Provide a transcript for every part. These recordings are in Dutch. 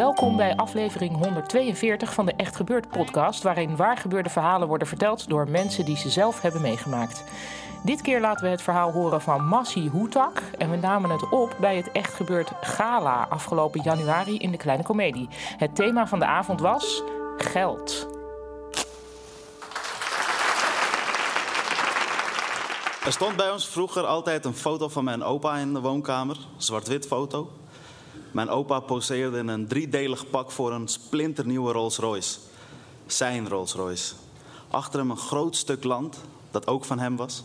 Welkom bij aflevering 142 van de Echt Gebeurd podcast, waarin waargebeurde verhalen worden verteld door mensen die ze zelf hebben meegemaakt. Dit keer laten we het verhaal horen van Massi Hoetak en we namen het op bij het Echt Gebeurd Gala afgelopen januari in de Kleine Comedie. Het thema van de avond was geld. Er stond bij ons vroeger altijd een foto van mijn opa in de woonkamer, zwart-wit foto. Mijn opa poseerde in een driedelig pak voor een splinternieuwe Rolls Royce. Zijn Rolls Royce. Achter hem een groot stuk land, dat ook van hem was.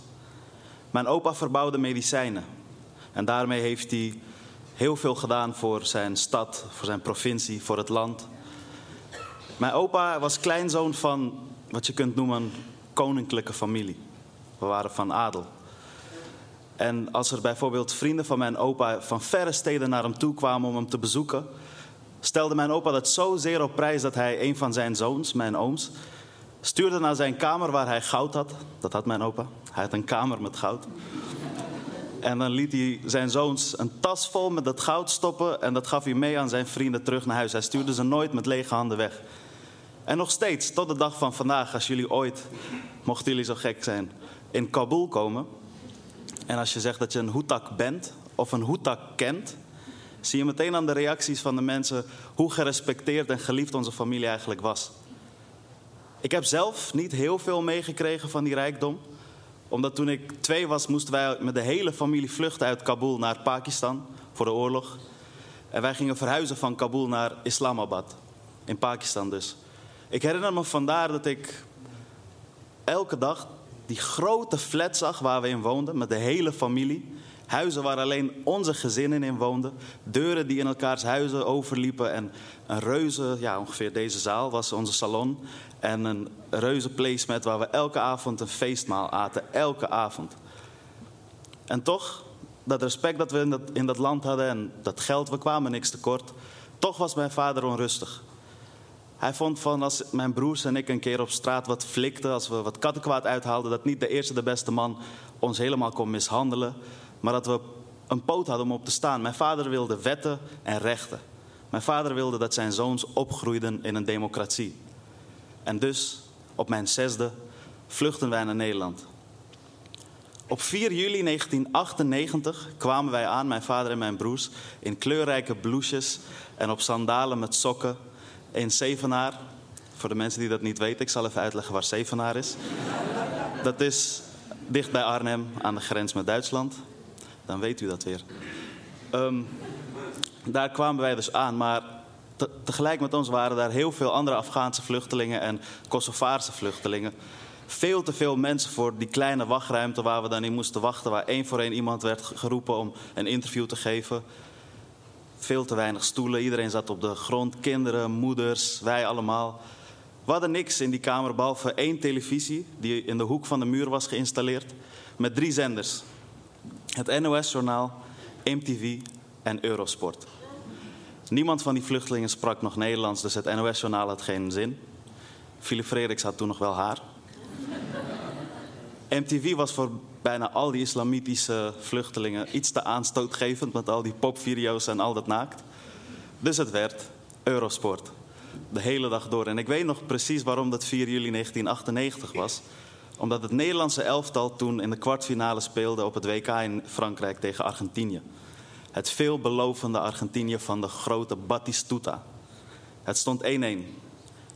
Mijn opa verbouwde medicijnen. En daarmee heeft hij heel veel gedaan voor zijn stad, voor zijn provincie, voor het land. Mijn opa was kleinzoon van wat je kunt noemen een koninklijke familie. We waren van adel. En als er bijvoorbeeld vrienden van mijn opa van verre steden naar hem toe kwamen om hem te bezoeken, stelde mijn opa dat zozeer op prijs dat hij een van zijn zoons, mijn ooms, stuurde naar zijn kamer waar hij goud had. Dat had mijn opa. Hij had een kamer met goud. En dan liet hij zijn zoons een tas vol met dat goud stoppen en dat gaf hij mee aan zijn vrienden terug naar huis. Hij stuurde ze nooit met lege handen weg. En nog steeds, tot de dag van vandaag, als jullie ooit, mochten jullie zo gek zijn, in Kabul komen. En als je zegt dat je een Hoetak bent of een Hoetak kent, zie je meteen aan de reacties van de mensen hoe gerespecteerd en geliefd onze familie eigenlijk was. Ik heb zelf niet heel veel meegekregen van die rijkdom. Omdat toen ik twee was, moesten wij met de hele familie vluchten uit Kabul naar Pakistan voor de oorlog. En wij gingen verhuizen van Kabul naar Islamabad, in Pakistan dus. Ik herinner me vandaar dat ik elke dag die grote flat zag waar we in woonden, met de hele familie. Huizen waar alleen onze gezinnen in woonden. Deuren die in elkaars huizen overliepen. En een reuze, ja ongeveer deze zaal was onze salon. En een reuze placemat waar we elke avond een feestmaal aten. Elke avond. En toch, dat respect dat we in dat, in dat land hadden en dat geld, we kwamen niks tekort. Toch was mijn vader onrustig. Hij vond van als mijn broers en ik een keer op straat wat flikten, als we wat kattenkwaad uithaalden, dat niet de eerste de beste man ons helemaal kon mishandelen, maar dat we een poot hadden om op te staan. Mijn vader wilde wetten en rechten. Mijn vader wilde dat zijn zoons opgroeiden in een democratie. En dus, op mijn zesde, vluchten wij naar Nederland. Op 4 juli 1998 kwamen wij aan, mijn vader en mijn broers, in kleurrijke blouses en op sandalen met sokken in Zevenaar. Voor de mensen die dat niet weten, ik zal even uitleggen waar Zevenaar is. Dat is dicht bij Arnhem aan de grens met Duitsland. Dan weet u dat weer. Ehm, daar kwamen wij dus aan, maar te- tegelijk met ons waren daar heel veel andere Afghaanse vluchtelingen en Kosovaarse vluchtelingen. Veel te veel mensen voor die kleine wachtruimte waar we dan in moesten wachten, waar één voor één iemand werd geroepen om een interview te geven. Veel te weinig stoelen, iedereen zat op de grond, kinderen, moeders, wij allemaal. We hadden niks in die kamer behalve één televisie die in de hoek van de muur was geïnstalleerd met drie zenders. Het NOS-journaal, MTV en Eurosport. Niemand van die vluchtelingen sprak nog Nederlands, dus het NOS-journaal had geen zin. Philip Frederiks had toen nog wel haar. MTV was voor bijna al die islamitische vluchtelingen iets te aanstootgevend met al die popvideo's en al dat naakt. Dus het werd Eurosport. De hele dag door. En ik weet nog precies waarom dat 4 juli 1998 was. Omdat het Nederlandse elftal toen in de kwartfinale speelde op het WK in Frankrijk tegen Argentinië. Het veelbelovende Argentinië van de grote Batistuta. Het stond 1-1.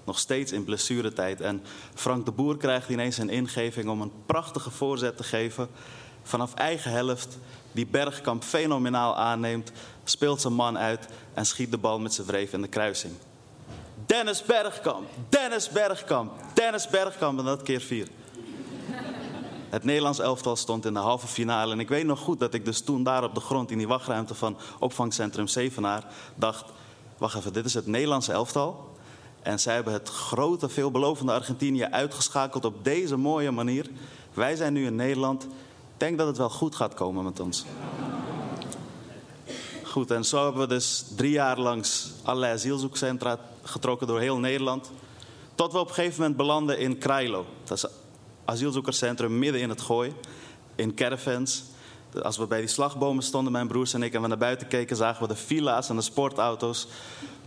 Nog steeds in blessuretijd. En Frank de Boer krijgt ineens een ingeving om een prachtige voorzet te geven. Vanaf eigen helft, die Bergkamp fenomenaal aanneemt, speelt zijn man uit en schiet de bal met zijn wreef in de kruising. Dennis Bergkamp, Dennis Bergkamp, Dennis Bergkamp en dat keer vier. Het Nederlands elftal stond in de halve finale. En ik weet nog goed dat ik dus toen daar op de grond in die wachtruimte van opvangcentrum Zevenaar dacht: wacht even, dit is het Nederlandse elftal. En zij hebben het grote, veelbelovende Argentinië uitgeschakeld op deze mooie manier. Wij zijn nu in Nederland. Ik denk dat het wel goed gaat komen met ons. Goed, en zo hebben we dus drie jaar langs allerlei asielzoekcentra getrokken door heel Nederland. Tot we op een gegeven moment belanden in Krailo. Dat is asielzoekerscentrum midden in het gooi. In caravans. Als we bij die slagbomen stonden, mijn broers en ik, en we naar buiten keken, zagen we de villa's en de sportauto's.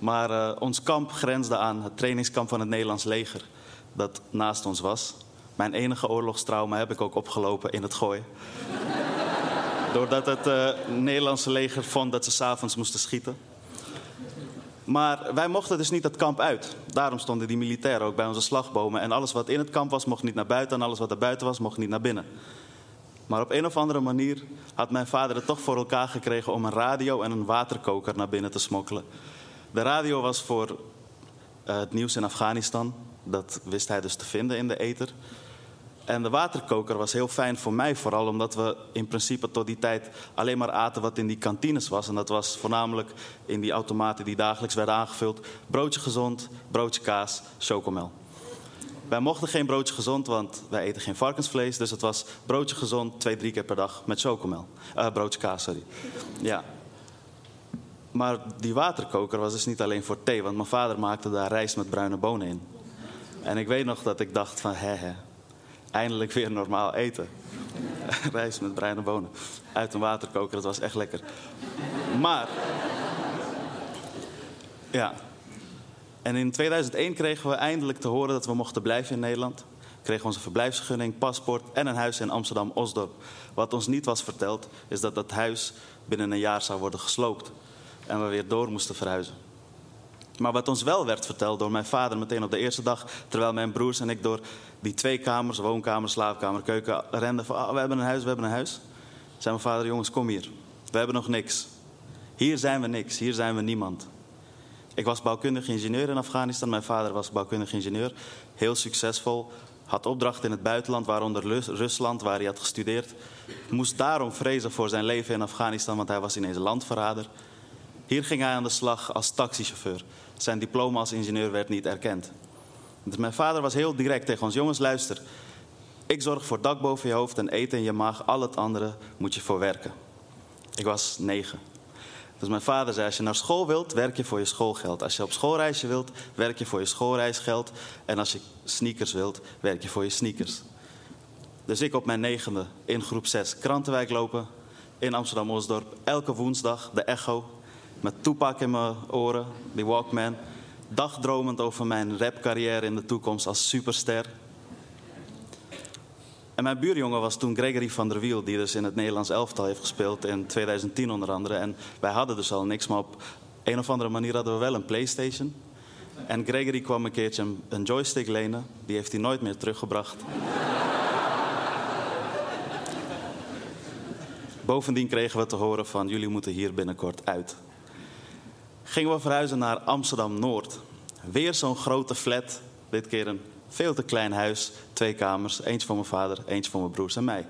Maar uh, ons kamp grensde aan het trainingskamp van het Nederlands leger, dat naast ons was. Mijn enige oorlogstrauma heb ik ook opgelopen in het gooi. Doordat het uh, Nederlandse leger vond dat ze s'avonds moesten schieten. Maar wij mochten dus niet het kamp uit. Daarom stonden die militairen ook bij onze slagbomen. En alles wat in het kamp was, mocht niet naar buiten. En alles wat er buiten was, mocht niet naar binnen. Maar op een of andere manier had mijn vader het toch voor elkaar gekregen om een radio en een waterkoker naar binnen te smokkelen. De radio was voor uh, het nieuws in Afghanistan. Dat wist hij dus te vinden in de ether. En de waterkoker was heel fijn voor mij, vooral omdat we in principe tot die tijd alleen maar aten wat in die kantines was. En dat was voornamelijk in die automaten die dagelijks werden aangevuld: broodje gezond, broodje kaas, chocomel. Wij mochten geen broodje gezond, want wij eten geen varkensvlees. Dus het was broodje gezond twee, drie keer per dag met chocomel. Uh, broodje kaas, sorry. Ja. Maar die waterkoker was dus niet alleen voor thee, want mijn vader maakte daar rijst met bruine bonen in. En ik weet nog dat ik dacht van, hè hè, eindelijk weer normaal eten. rijst met bruine bonen uit een waterkoker, dat was echt lekker. Maar, ja. En in 2001 kregen we eindelijk te horen dat we mochten blijven in Nederland. We kregen onze verblijfsvergunning, paspoort en een huis in Amsterdam-Osdorp. Wat ons niet was verteld, is dat dat huis binnen een jaar zou worden gesloopt. En we weer door moesten verhuizen. Maar wat ons wel werd verteld door mijn vader meteen op de eerste dag, terwijl mijn broers en ik door die twee kamers, woonkamer, slaapkamer, keuken, renden oh, we hebben een huis, we hebben een huis. Zei mijn vader, jongens, kom hier. We hebben nog niks. Hier zijn we niks, hier zijn we niemand. Ik was bouwkundig ingenieur in Afghanistan. Mijn vader was bouwkundig ingenieur. Heel succesvol. Had opdrachten in het buitenland, waaronder Rusland, waar hij had gestudeerd. Moest daarom vrezen voor zijn leven in Afghanistan, want hij was ineens landverrader. Hier ging hij aan de slag als taxichauffeur. Zijn diploma als ingenieur werd niet erkend. Dus mijn vader was heel direct tegen ons: jongens, luister. Ik zorg voor dak boven je hoofd en eten in je maag. Al het andere moet je voor werken. Ik was negen. Dus mijn vader zei: Als je naar school wilt, werk je voor je schoolgeld. Als je op schoolreisje wilt, werk je voor je schoolreisgeld. En als je sneakers wilt, werk je voor je sneakers. Dus ik op mijn negende in groep 6 Krantenwijk lopen. In Amsterdam-Osdorp. Elke woensdag de Echo. Met toepak in mijn oren, die Walkman. Dagdromend over mijn rapcarrière in de toekomst als superster. En mijn buurjongen was toen Gregory van der Wiel, die dus in het Nederlands elftal heeft gespeeld in 2010 onder andere. En wij hadden dus al niks, maar op een of andere manier hadden we wel een PlayStation. En Gregory kwam een keertje een joystick lenen, die heeft hij nooit meer teruggebracht. Bovendien kregen we te horen van jullie moeten hier binnenkort uit. Gingen we verhuizen naar Amsterdam Noord. Weer zo'n grote flat, dit keer een veel te klein huis, twee kamers, eentje voor mijn vader, eentje voor mijn broers en mij.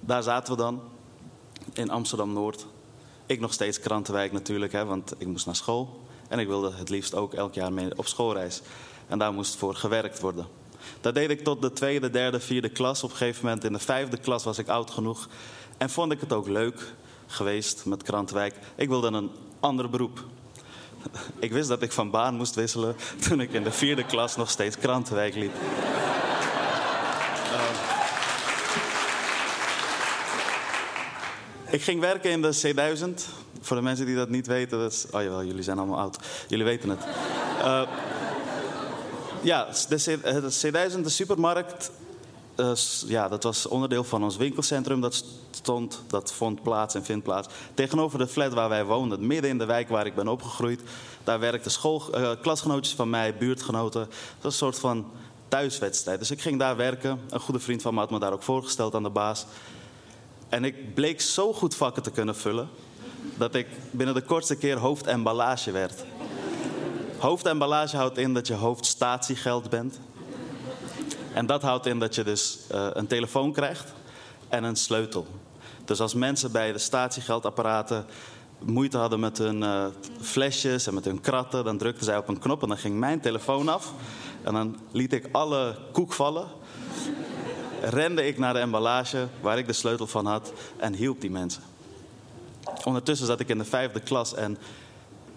Daar zaten we dan, in Amsterdam-Noord. Ik nog steeds Krantenwijk natuurlijk, hè, want ik moest naar school. En ik wilde het liefst ook elk jaar mee op schoolreis. En daar moest voor gewerkt worden. Dat deed ik tot de tweede, derde, vierde klas. Op een gegeven moment in de vijfde klas was ik oud genoeg. En vond ik het ook leuk geweest met Krantenwijk. Ik wilde een ander beroep. Ik wist dat ik van baan moest wisselen toen ik in de vierde klas nog steeds Krantenwijk liep. Uh, ik ging werken in de C1000. Voor de mensen die dat niet weten, dat is... Oh jawel, jullie zijn allemaal oud. Jullie weten het. Uh, ja, de, C, de C1000, de supermarkt eh, ja, dat was onderdeel van ons winkelcentrum. Dat stond, dat vond plaats en vindt plaats. Tegenover de flat waar wij woonden, midden in de wijk waar ik ben opgegroeid. Daar werkten school, eh, klasgenootjes van mij, buurtgenoten. Het was een soort van thuiswedstrijd. Dus ik ging daar werken. Een goede vriend van me had me daar ook voorgesteld aan de baas. En ik bleek zo goed vakken te kunnen vullen... dat ik binnen de kortste keer hoofdemballage werd. Hoofdemballage houdt in dat je hoofdstatiegeld bent. En dat houdt in dat je dus eh, een telefoon krijgt en een sleutel. Dus als mensen bij de statiegeldapparaten moeite hadden met hun eh, flesjes en met hun kratten, dan drukten zij op een knop en dan ging mijn telefoon af. En dan liet ik alle koek vallen. Rende ik naar de emballage waar ik de sleutel van had en hielp die mensen. Ondertussen zat ik in de vijfde klas en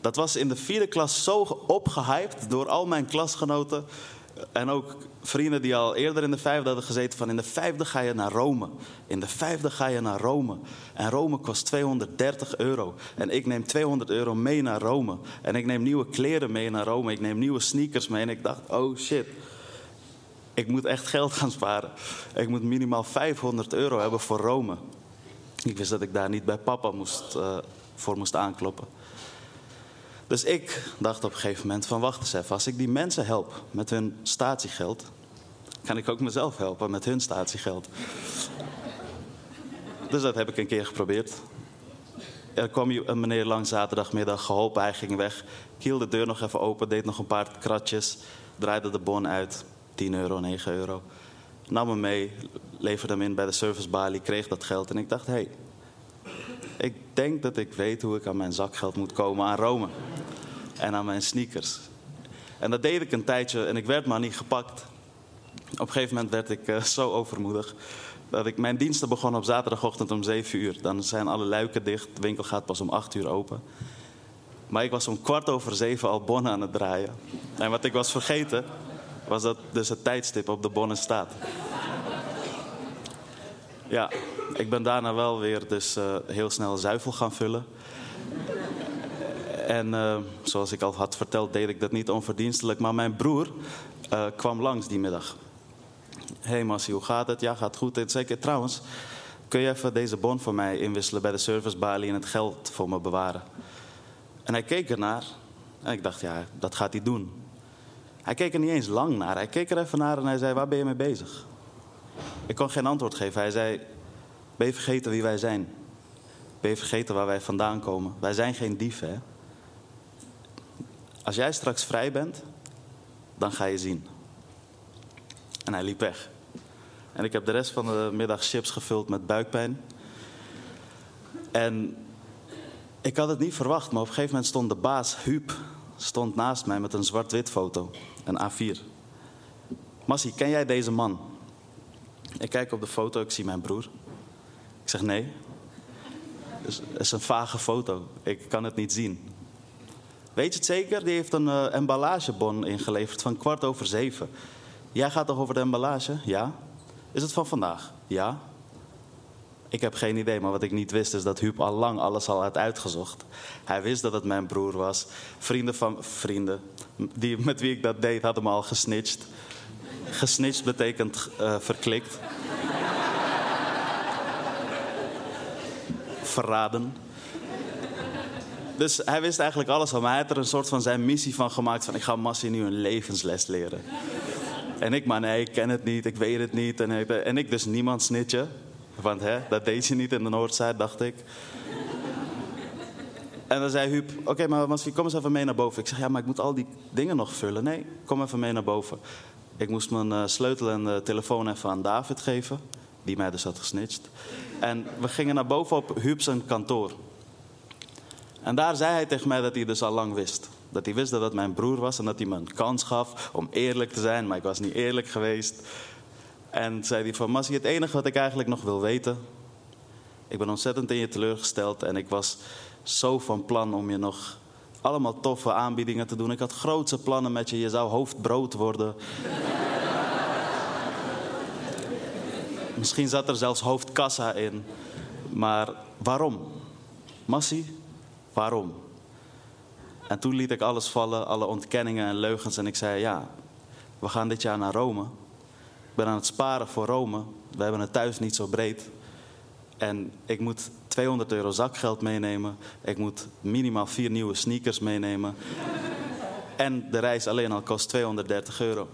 dat was in de vierde klas zo opgehyped door al mijn klasgenoten. En ook vrienden die al eerder in de vijfde hadden gezeten. Van in de vijfde ga je naar Rome. In de vijfde ga je naar Rome. En Rome kost 230 euro. En ik neem 200 euro mee naar Rome. En ik neem nieuwe kleren mee naar Rome. Ik neem nieuwe sneakers mee. En ik dacht, oh shit. Ik moet echt geld gaan sparen. Ik moet minimaal 500 euro hebben voor Rome. Ik wist dat ik daar niet bij papa moest, eh, voor moest aankloppen. Dus ik dacht op een gegeven moment van wacht eens even. Als ik die mensen help met hun statiegeld... kan ik ook mezelf helpen met hun statiegeld. Dus dat heb ik een keer geprobeerd. Er kwam een meneer langs zaterdagmiddag, geholpen, hij ging weg. Ik hield de deur nog even open, deed nog een paar kratjes. Draaide de bon uit, 10 euro, 9 euro. Nam hem mee, leverde hem in bij de servicebalie, kreeg dat geld. En ik dacht, hé, hey, ik denk dat ik weet hoe ik aan mijn zakgeld moet komen aan Rome. En aan mijn sneakers. En dat deed ik een tijdje en ik werd maar niet gepakt. Op een gegeven moment werd ik eh, zo overmoedig. Dat ik mijn diensten begon op zaterdagochtend om 7 uur. Dan zijn alle luiken dicht, de winkel gaat pas om 8 uur open. Maar ik was om kwart over zeven al bonnen aan het draaien. En wat ik was vergeten, was dat dus het tijdstip op de bonnen staat. Ja, ik ben daarna wel weer dus eh, heel snel zuivel gaan vullen. En eh, zoals ik al had verteld, deed ik dat niet onverdienstelijk. Maar mijn broer eh, kwam langs die middag. Hé hey Massie, hoe gaat het? Ja, gaat goed. Zeker trouwens, kun je even deze bon voor mij inwisselen bij de servicebalie en het geld voor me bewaren? En hij keek ernaar. En ik dacht, ja, dat gaat hij doen. Hij keek er niet eens lang naar. Hij keek er even naar en hij zei, waar ben je mee bezig? Ik kon geen antwoord geven. Hij zei, ben je vergeten wie wij zijn? Ben je vergeten waar wij vandaan komen? Wij zijn geen dieven, hè? Als jij straks vrij bent, dan ga je zien. En hij liep weg. En ik heb de rest van de middag chips gevuld met buikpijn. En ik had het niet verwacht, maar op een gegeven moment stond de baas, Huub, stond naast mij met een zwart-wit foto, een A4. Massie, ken jij deze man? Ik kijk op de foto, ik zie mijn broer. Ik zeg nee. Het is een vage foto, ik kan het niet zien. Weet je het zeker? Die heeft een uh, emballagebon ingeleverd van kwart over zeven. Jij gaat toch over de emballage? Ja. Is het van vandaag? Ja. Ik heb geen idee, maar wat ik niet wist is dat Huub al lang alles al had uitgezocht. Hij wist dat het mijn broer was. Vrienden van vrienden, die, met wie ik dat deed, hadden me al gesnitcht. Gesnitcht betekent uh, verklikt. Verraden. Dus hij wist eigenlijk alles van mij. Hij had er een soort van zijn missie van gemaakt: van ik ga Massie nu een levensles leren. En ik, maar nee, ik ken het niet, ik weet het niet. En ik, en ik dus niemand snitchen. Want hè, dat deed je niet in de Noordzijde, dacht ik. En dan zei Huub, oké, maar Massie, kom eens even mee naar boven. Ik zeg, ja, maar ik moet al die dingen nog vullen. Nee, kom even mee naar boven. Ik moest mijn uh, sleutel en uh, telefoon even aan David geven. Die mij dus had gesnitcht. En we gingen naar boven op Huub zijn kantoor. En daar zei hij tegen mij dat hij dus al lang wist. Dat hij wist dat het mijn broer was en dat hij me een kans gaf om eerlijk te zijn. Maar ik was niet eerlijk geweest. En zei hij van, Massie, het enige wat ik eigenlijk nog wil weten... Ik ben ontzettend in je teleurgesteld en ik was zo van plan om je nog allemaal toffe aanbiedingen te doen. Ik had grootse plannen met je. Je zou hoofdbrood worden. Misschien zat er zelfs hoofdkassa in. Maar waarom? Massie, waarom? En toen liet ik alles vallen, alle ontkenningen en leugens. En ik zei, ja, we gaan dit jaar naar Rome. Ik ben aan het sparen voor Rome. We hebben het thuis niet zo breed. En ik moet 200 euro zakgeld meenemen. Ik moet minimaal vier nieuwe sneakers meenemen. En de reis alleen al kost 230 euro.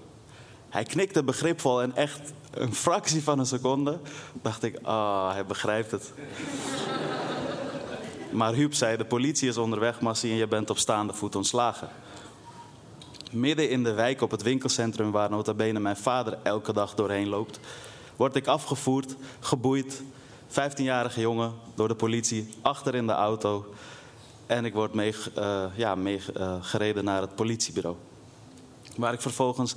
Hij knikte begripvol en echt een fractie van een seconde dacht ik, ah, hij begrijpt het. Maar Huub zei, de politie is onderweg, Massie, en je bent op staande voet ontslagen. Midden in de wijk op het winkelcentrum waar nota bene mijn vader elke dag doorheen loopt, word ik afgevoerd, geboeid, 15-jarige jongen, door de politie, achter in de auto. En ik word mee, uh, ja, mee uh, gereden naar het politiebureau. Waar ik vervolgens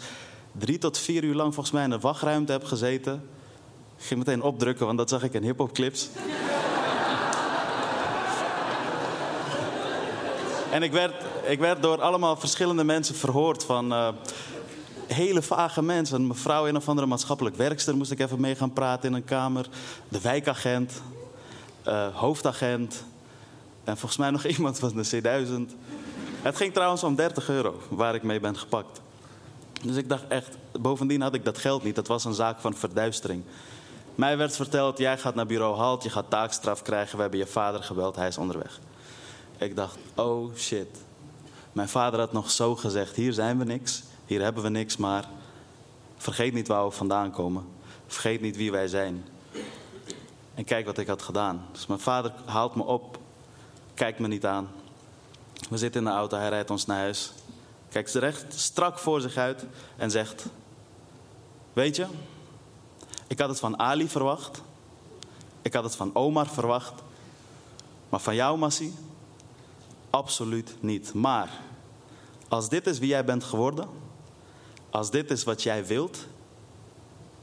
drie tot vier uur lang volgens mij in de wachtruimte heb gezeten. Ik ging meteen opdrukken, want dat zag ik in hip-hop en ik werd, ik werd door allemaal verschillende mensen verhoord van. Uh, hele vage mensen. Een mevrouw, een of andere maatschappelijk werkster, moest ik even mee gaan praten in een kamer. De wijkagent, uh, hoofdagent. En volgens mij nog iemand van de C1000. Het ging trouwens om 30 euro waar ik mee ben gepakt. Dus ik dacht echt, bovendien had ik dat geld niet. Dat was een zaak van verduistering. Mij werd verteld, jij gaat naar bureau Halt, je gaat taakstraf krijgen. We hebben je vader gebeld, hij is onderweg. Ik dacht, oh shit. Mijn vader had nog zo gezegd, hier zijn we niks. Hier hebben we niks, maar vergeet niet waar we vandaan komen. Vergeet niet wie wij zijn. En kijk wat ik had gedaan. Dus mijn vader haalt me op, kijkt me niet aan. We zitten in de auto, hij rijdt ons naar huis. Kijkt recht strak voor zich uit en zegt: Weet je, ik had het van Ali verwacht. Ik had het van Omar verwacht. Maar van jou, Massi, absoluut niet. Maar als dit is wie jij bent geworden, als dit is wat jij wilt,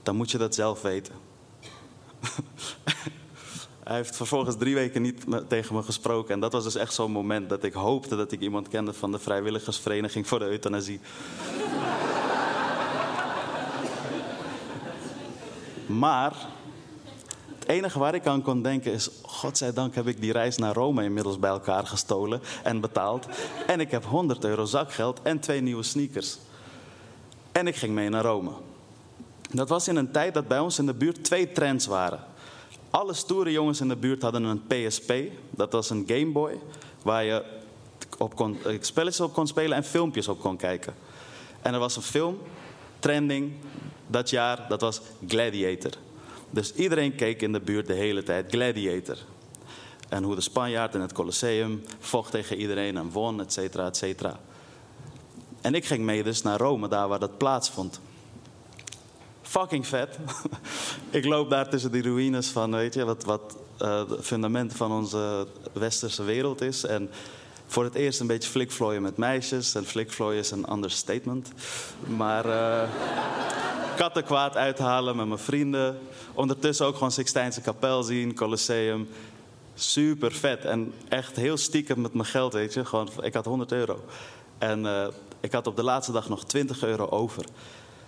dan moet je dat zelf weten. Hij heeft vervolgens drie weken niet tegen me gesproken. En dat was dus echt zo'n moment dat ik hoopte dat ik iemand kende van de vrijwilligersvereniging voor de euthanasie. maar enige waar ik aan kon denken is: Godzijdank heb ik die reis naar Rome inmiddels bij elkaar gestolen en betaald. En ik heb 100 euro zakgeld en twee nieuwe sneakers. En ik ging mee naar Rome. Dat was in een tijd dat bij ons in de buurt twee trends waren. Alle stoere jongens in de buurt hadden een PSP. Dat was een Game Boy. Waar je eh, spelletjes op kon spelen en filmpjes op kon kijken. En er was een film, trending, dat jaar, dat was Gladiator. Dus iedereen keek in de buurt de hele tijd Gladiator. En hoe de Spanjaard in het Colosseum vocht tegen iedereen en won, et cetera, et cetera. En ik ging mee dus naar Rome, daar waar dat plaatsvond. Fucking vet. ik loop daar tussen die ruïnes van, weet je, wat, wat het fundament van onze westerse wereld is. En voor het eerst een beetje flikvlooien met meisjes. En flikvlooien is een understatement. Maar uh, katten kwaad uithalen met mijn vrienden. Ondertussen ook gewoon Sixtijnse kapel zien, Colosseum. Super vet. En echt heel stiekem met mijn geld, weet je. Gewoon, ik had 100 euro. En uh, ik had op de laatste dag nog 20 euro over.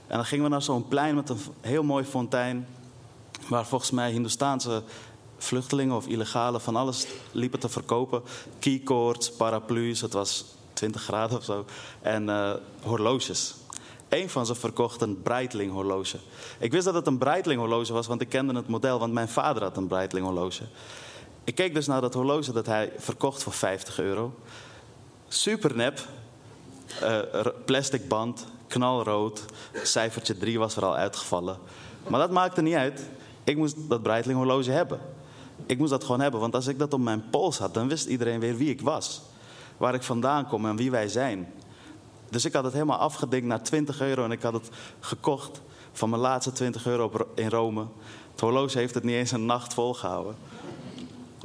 En dan gingen we naar zo'n plein met een heel mooi fontein. Waar volgens mij Hindoestaanse vluchtelingen of illegale van alles liepen te verkopen. Keycords, paraplu's, het was 20 graden of zo. En uh, horloges. Eén van ze verkocht een Breitling horloge. Ik wist dat het een Breitling horloge was, want ik kende het model, want mijn vader had een Breitling horloge. Ik keek dus naar dat horloge dat hij verkocht voor 50 euro. Super nep. Uh, plastic band, knalrood. Cijfertje 3 was er al uitgevallen. Maar dat maakte niet uit. Ik moest dat Breitling horloge hebben. Ik moest dat gewoon hebben, want als ik dat op mijn pols had, dan wist iedereen weer wie ik was. Waar ik vandaan kom en wie wij zijn. Dus ik had het helemaal afgedinkt naar 20 euro en ik had het gekocht van mijn laatste 20 euro in Rome. Het horloge heeft het niet eens een nacht volgehouden.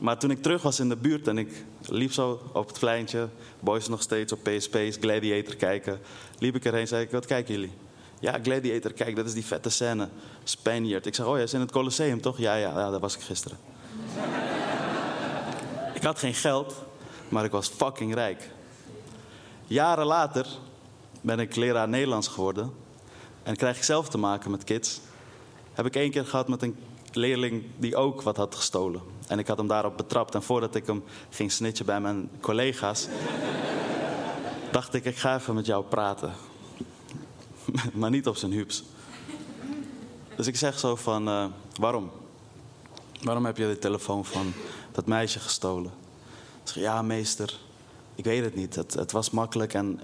Maar toen ik terug was in de buurt en ik liep zo op het pleintje, boys nog steeds op PSP's, Gladiator kijken, liep ik erheen en zei ik, wat kijken jullie? Ja, Gladiator, kijk, dat is die vette scène. Spaniard. Ik zeg, oh ja, is in het Colosseum toch? Ja, ja, ja, daar was ik gisteren. ik had geen geld, maar ik was fucking rijk. Jaren later ben ik leraar Nederlands geworden en krijg ik zelf te maken met kids. Heb ik één keer gehad met een leerling die ook wat had gestolen. En ik had hem daarop betrapt. En voordat ik hem ging snitchen bij mijn collega's, dacht ik, ik ga even met jou praten. maar niet op zijn hups. Dus ik zeg zo van, eh, waarom? Waarom heb je de telefoon van dat meisje gestolen? Zeg, ja meester, ik weet het niet. Het, het was makkelijk en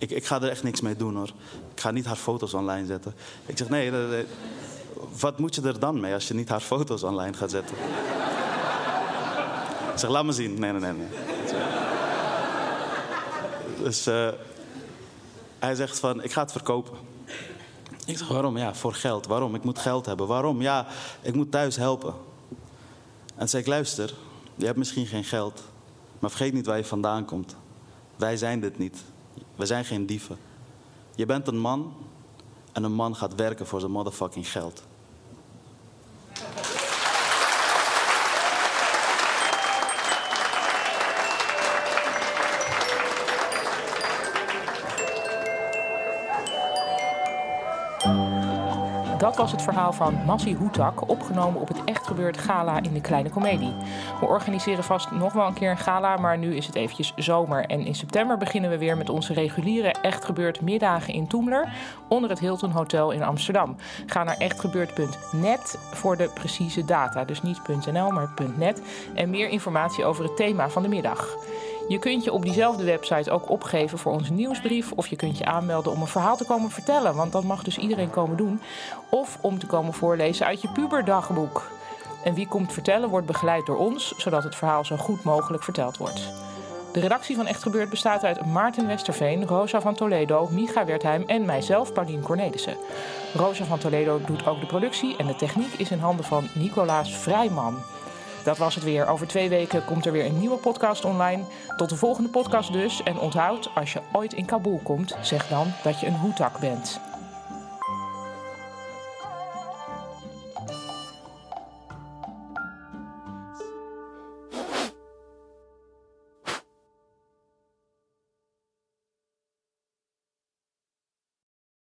ik, ik ga er echt niks mee doen hoor. Ik ga niet haar foto's online zetten. Ik zeg, nee, wat moet je er dan mee als je niet haar foto's online gaat zetten? ik zeg, laat me zien. Nee, nee, nee. Dus eh, hij zegt van, ik ga het verkopen. Ik zeg, waarom? Ja, voor geld. Waarom? Ik moet geld hebben. Waarom? Ja, ik moet thuis helpen. En zei ik, luister, je hebt misschien geen geld, maar vergeet niet waar je vandaan komt. Wij zijn dit niet. We zijn geen dieven. Je bent een man en een man gaat werken voor zijn motherfucking geld. Dat was het verhaal van Massi Hoetak, opgenomen op het Echt Gebeurd Gala in de Kleine Comedie. We organiseren vast nog wel een keer een gala, maar nu is het eventjes zomer. En in september beginnen we weer met onze reguliere Echt Gebeurd middagen in Toemler, onder het Hilton Hotel in Amsterdam. Ga naar echtgebeurd.net voor de precieze data, dus niet .nl, maar .net. En meer informatie over het thema van de middag. Je kunt je op diezelfde website ook opgeven voor onze nieuwsbrief. Of je kunt je aanmelden om een verhaal te komen vertellen. Want dat mag dus iedereen komen doen. Of om te komen voorlezen uit je puberdagboek. En wie komt vertellen wordt begeleid door ons, zodat het verhaal zo goed mogelijk verteld wordt. De redactie van Echt Gebeurd bestaat uit Maarten Westerveen, Rosa van Toledo, Micha Wertheim en mijzelf, Paulien Cornelissen. Rosa van Toledo doet ook de productie en de techniek is in handen van Nicolaas Vrijman. Dat was het weer. Over twee weken komt er weer een nieuwe podcast online. Tot de volgende podcast dus. En onthoud, als je ooit in Kabul komt, zeg dan dat je een hoetak bent.